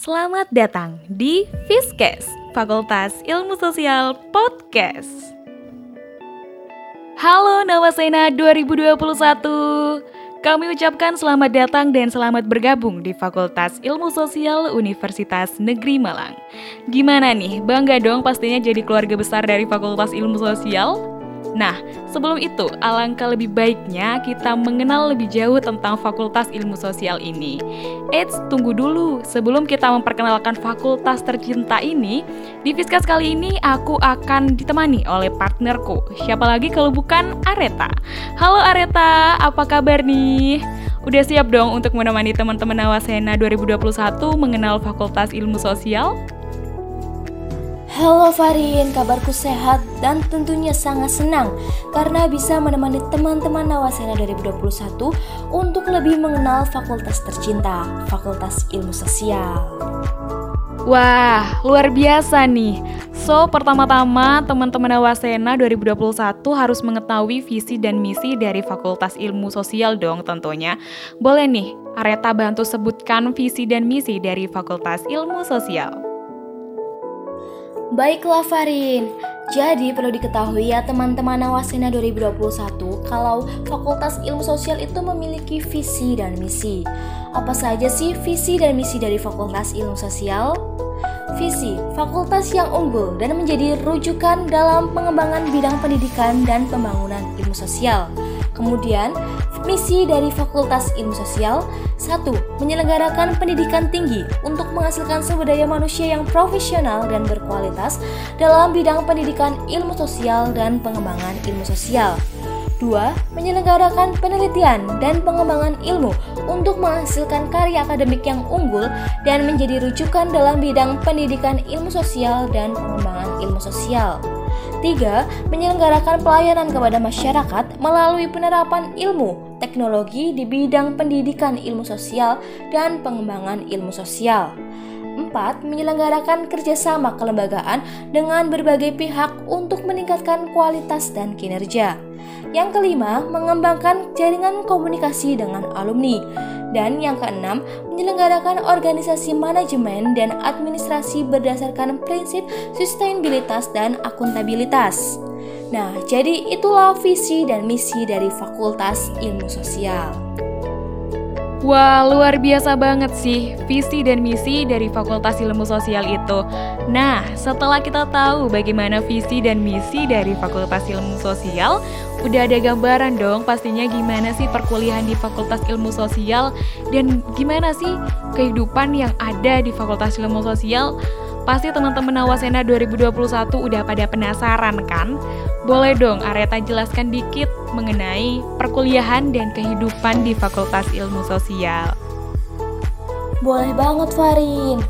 Selamat datang di Fiskes, Fakultas Ilmu Sosial Podcast. Halo Nawasena 2021. Kami ucapkan selamat datang dan selamat bergabung di Fakultas Ilmu Sosial Universitas Negeri Malang. Gimana nih? Bangga dong pastinya jadi keluarga besar dari Fakultas Ilmu Sosial? Nah, sebelum itu, alangkah lebih baiknya kita mengenal lebih jauh tentang Fakultas Ilmu Sosial ini. Eits, tunggu dulu. Sebelum kita memperkenalkan fakultas tercinta ini, di Fiskas kali ini aku akan ditemani oleh partnerku. Siapa lagi kalau bukan Areta. Halo Areta, apa kabar nih? Udah siap dong untuk menemani teman-teman Nawasena 2021 mengenal Fakultas Ilmu Sosial? Halo Farin, kabarku sehat dan tentunya sangat senang karena bisa menemani teman-teman Nawasena 2021 untuk lebih mengenal fakultas tercinta, Fakultas Ilmu Sosial. Wah, luar biasa nih. So, pertama-tama teman-teman Nawasena 2021 harus mengetahui visi dan misi dari Fakultas Ilmu Sosial dong tentunya. Boleh nih, Areta bantu sebutkan visi dan misi dari Fakultas Ilmu Sosial. Baiklah Farin, jadi perlu diketahui ya teman-teman Nawasena 2021 kalau Fakultas Ilmu Sosial itu memiliki visi dan misi. Apa saja sih visi dan misi dari Fakultas Ilmu Sosial? Visi, fakultas yang unggul dan menjadi rujukan dalam pengembangan bidang pendidikan dan pembangunan ilmu sosial. Kemudian, Misi dari Fakultas Ilmu Sosial 1. Menyelenggarakan pendidikan tinggi untuk menghasilkan sumber daya manusia yang profesional dan berkualitas dalam bidang pendidikan ilmu sosial dan pengembangan ilmu sosial. 2. Menyelenggarakan penelitian dan pengembangan ilmu untuk menghasilkan karya akademik yang unggul dan menjadi rujukan dalam bidang pendidikan ilmu sosial dan pengembangan ilmu sosial. 3. Menyelenggarakan pelayanan kepada masyarakat melalui penerapan ilmu, teknologi di bidang pendidikan ilmu sosial dan pengembangan ilmu sosial. 4. Menyelenggarakan kerjasama kelembagaan dengan berbagai pihak untuk meningkatkan kualitas dan kinerja. Yang kelima, mengembangkan jaringan komunikasi dengan alumni. Dan yang keenam, menyelenggarakan organisasi manajemen dan administrasi berdasarkan prinsip sustainabilitas dan akuntabilitas. Nah, jadi itulah visi dan misi dari Fakultas Ilmu Sosial. Wah, luar biasa banget sih visi dan misi dari Fakultas Ilmu Sosial itu. Nah, setelah kita tahu bagaimana visi dan misi dari Fakultas Ilmu Sosial, udah ada gambaran dong pastinya gimana sih perkuliahan di Fakultas Ilmu Sosial dan gimana sih kehidupan yang ada di Fakultas Ilmu Sosial. Pasti teman-teman Nawasena 2021 udah pada penasaran kan? Boleh dong Areta jelaskan dikit mengenai perkuliahan dan kehidupan di Fakultas Ilmu Sosial. Boleh banget Farin.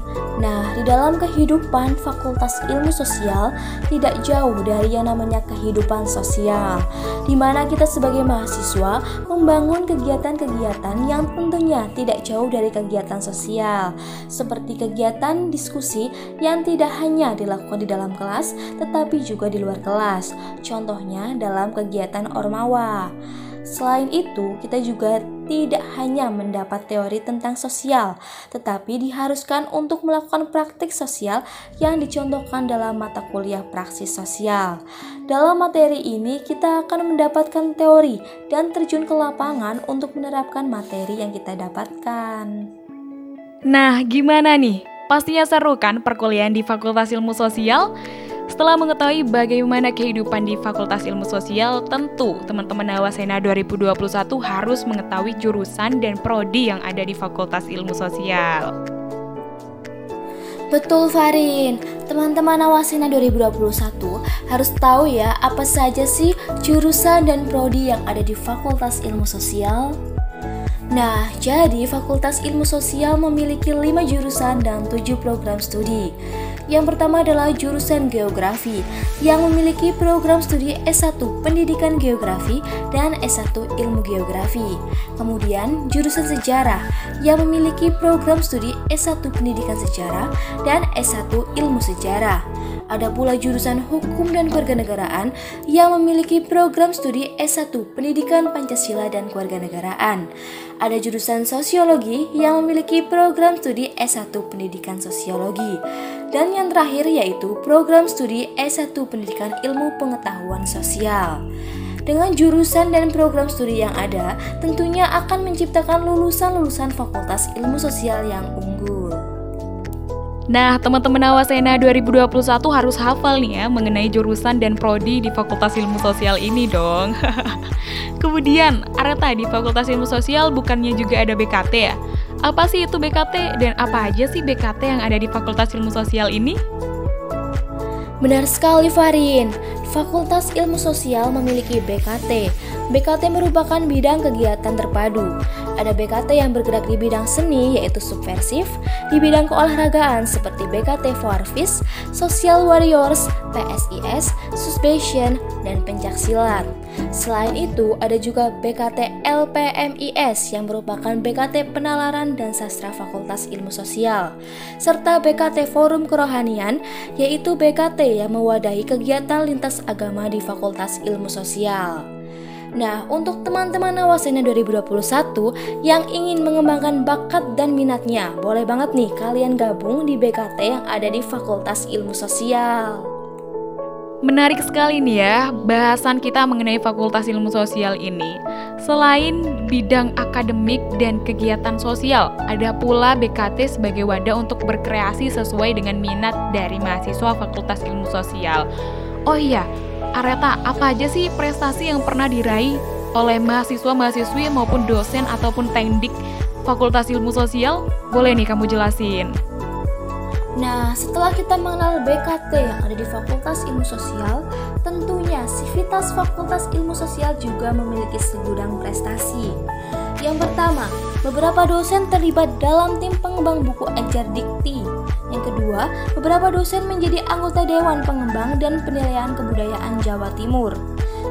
Nah, di dalam kehidupan Fakultas Ilmu Sosial tidak jauh dari yang namanya kehidupan sosial, di mana kita sebagai mahasiswa membangun kegiatan-kegiatan yang tentunya tidak jauh dari kegiatan sosial, seperti kegiatan diskusi yang tidak hanya dilakukan di dalam kelas, tetapi juga di luar kelas. Contohnya dalam kegiatan Ormawa. Selain itu, kita juga tidak hanya mendapat teori tentang sosial, tetapi diharuskan untuk melakukan praktik sosial yang dicontohkan dalam mata kuliah praksis sosial. Dalam materi ini, kita akan mendapatkan teori dan terjun ke lapangan untuk menerapkan materi yang kita dapatkan. Nah, gimana nih? Pastinya seru kan perkuliahan di Fakultas Ilmu Sosial? Setelah mengetahui bagaimana kehidupan di Fakultas Ilmu Sosial, tentu teman-teman Nawasena 2021 harus mengetahui jurusan dan prodi yang ada di Fakultas Ilmu Sosial. Betul Farin, teman-teman Nawasena 2021 harus tahu ya apa saja sih jurusan dan prodi yang ada di Fakultas Ilmu Sosial. Nah, jadi Fakultas Ilmu Sosial memiliki 5 jurusan dan 7 program studi. Yang pertama adalah jurusan Geografi yang memiliki program studi S1 Pendidikan Geografi dan S1 Ilmu Geografi. Kemudian jurusan Sejarah yang memiliki program studi S1 Pendidikan Sejarah dan S1 Ilmu Sejarah. Ada pula jurusan Hukum dan Kewarganegaraan yang memiliki program studi S1 Pendidikan Pancasila dan Kewarganegaraan. Ada jurusan Sosiologi yang memiliki program studi S1 Pendidikan Sosiologi. Dan yang terakhir yaitu program studi S1 Pendidikan Ilmu Pengetahuan Sosial. Dengan jurusan dan program studi yang ada, tentunya akan menciptakan lulusan-lulusan Fakultas Ilmu Sosial yang unggul. Nah, teman-teman Awasena 2021 harus hafal nih ya mengenai jurusan dan prodi di Fakultas Ilmu Sosial ini dong. Kemudian, Areta di Fakultas Ilmu Sosial bukannya juga ada BKT ya? Apa sih itu BKT dan apa aja sih BKT yang ada di Fakultas Ilmu Sosial ini? Benar sekali Farin, Fakultas Ilmu Sosial memiliki BKT. BKT merupakan bidang kegiatan terpadu ada BKT yang bergerak di bidang seni yaitu subversif, di bidang keolahragaan seperti BKT Forvis, Social Warriors, PSIS, Suspension, dan pencaksilat. Selain itu, ada juga BKT LPMIS yang merupakan BKT Penalaran dan Sastra Fakultas Ilmu Sosial, serta BKT Forum Kerohanian, yaitu BKT yang mewadahi kegiatan lintas agama di Fakultas Ilmu Sosial. Nah, untuk teman-teman Nawasena 2021 yang ingin mengembangkan bakat dan minatnya, boleh banget nih kalian gabung di BKT yang ada di Fakultas Ilmu Sosial. Menarik sekali nih ya bahasan kita mengenai Fakultas Ilmu Sosial ini. Selain bidang akademik dan kegiatan sosial, ada pula BKT sebagai wadah untuk berkreasi sesuai dengan minat dari mahasiswa Fakultas Ilmu Sosial. Oh iya, Areta, apa aja sih prestasi yang pernah diraih oleh mahasiswa-mahasiswi maupun dosen ataupun teknik Fakultas Ilmu Sosial? Boleh nih kamu jelasin. Nah, setelah kita mengenal BKT yang ada di Fakultas Ilmu Sosial, tentunya Sivitas Fakultas Ilmu Sosial juga memiliki segudang prestasi. Yang pertama, beberapa dosen terlibat dalam tim pengembang buku Ejar Dikti yang kedua, beberapa dosen menjadi anggota Dewan Pengembang dan Penilaian Kebudayaan Jawa Timur.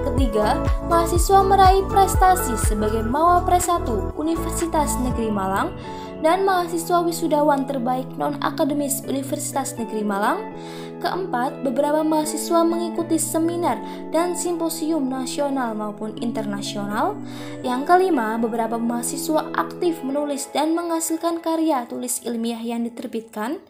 Ketiga, mahasiswa meraih prestasi sebagai Mawapres 1 Universitas Negeri Malang dan mahasiswa wisudawan terbaik non-akademis Universitas Negeri Malang. Keempat, beberapa mahasiswa mengikuti seminar dan simposium nasional maupun internasional. Yang kelima, beberapa mahasiswa aktif menulis dan menghasilkan karya tulis ilmiah yang diterbitkan.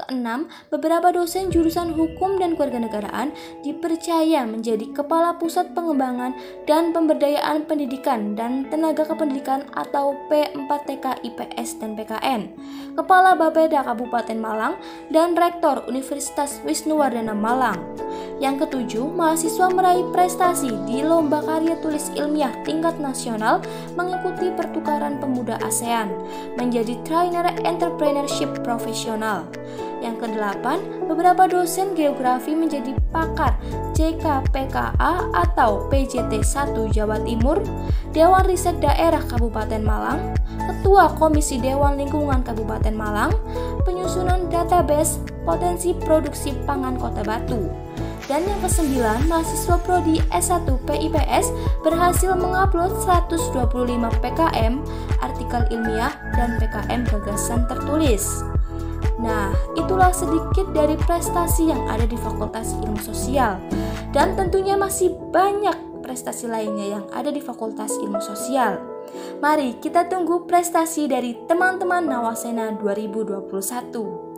Keenam, beberapa dosen jurusan hukum dan kewarganegaraan dipercaya menjadi kepala pusat pengembangan dan pemberdayaan pendidikan dan tenaga kependidikan atau P4TK IPS dan PKN, kepala Bapeda Kabupaten Malang, dan rektor Universitas Wisnuwardana Malang. Yang ketujuh, mahasiswa meraih prestasi di lomba karya tulis ilmiah tingkat nasional mengikuti pertukaran pemuda ASEAN, menjadi trainer entrepreneurship profesional. Yang kedelapan, beberapa dosen geografi menjadi pakar JKPKA atau PJT 1 Jawa Timur, Dewan Riset Daerah Kabupaten Malang, Ketua Komisi Dewan Lingkungan Kabupaten Malang, penyusunan database potensi produksi pangan Kota Batu. Dan yang kesembilan, mahasiswa prodi S1 PIPS berhasil mengupload 125 PKM artikel ilmiah dan PKM gagasan tertulis. Nah, itulah sedikit dari prestasi yang ada di Fakultas Ilmu Sosial. Dan tentunya masih banyak prestasi lainnya yang ada di Fakultas Ilmu Sosial. Mari kita tunggu prestasi dari teman-teman Nawasena 2021.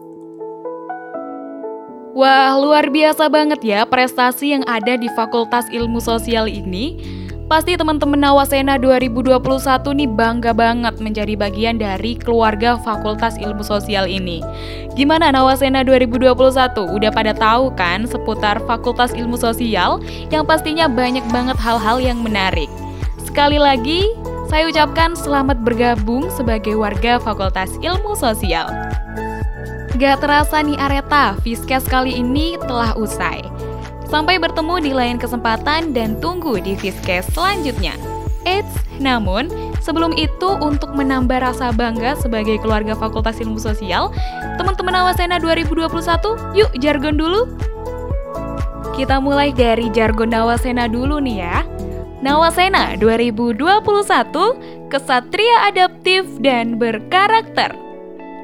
Wah, luar biasa banget ya prestasi yang ada di Fakultas Ilmu Sosial ini. Pasti teman-teman Nawasena 2021 nih bangga banget menjadi bagian dari keluarga Fakultas Ilmu Sosial ini. Gimana Nawasena 2021? Udah pada tahu kan seputar Fakultas Ilmu Sosial yang pastinya banyak banget hal-hal yang menarik. Sekali lagi, saya ucapkan selamat bergabung sebagai warga Fakultas Ilmu Sosial. Gak terasa nih Areta, Fiskes kali ini telah usai. Sampai bertemu di lain kesempatan dan tunggu di Fiskes selanjutnya. Eits, namun sebelum itu untuk menambah rasa bangga sebagai keluarga Fakultas Ilmu Sosial, teman-teman Awasena 2021, yuk jargon dulu. Kita mulai dari jargon Nawasena dulu nih ya. Nawasena 2021, kesatria adaptif dan berkarakter.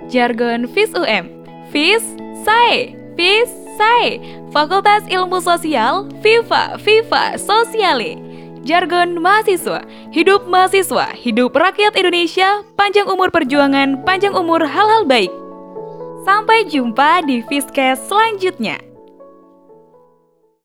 Jargon FIS UM, FIS SAE, FIS SAE, Fakultas Ilmu Sosial, Viva, Viva, Sosiale. Jargon mahasiswa, hidup mahasiswa, hidup rakyat Indonesia, panjang umur perjuangan, panjang umur hal-hal baik. Sampai jumpa di Fiskes selanjutnya.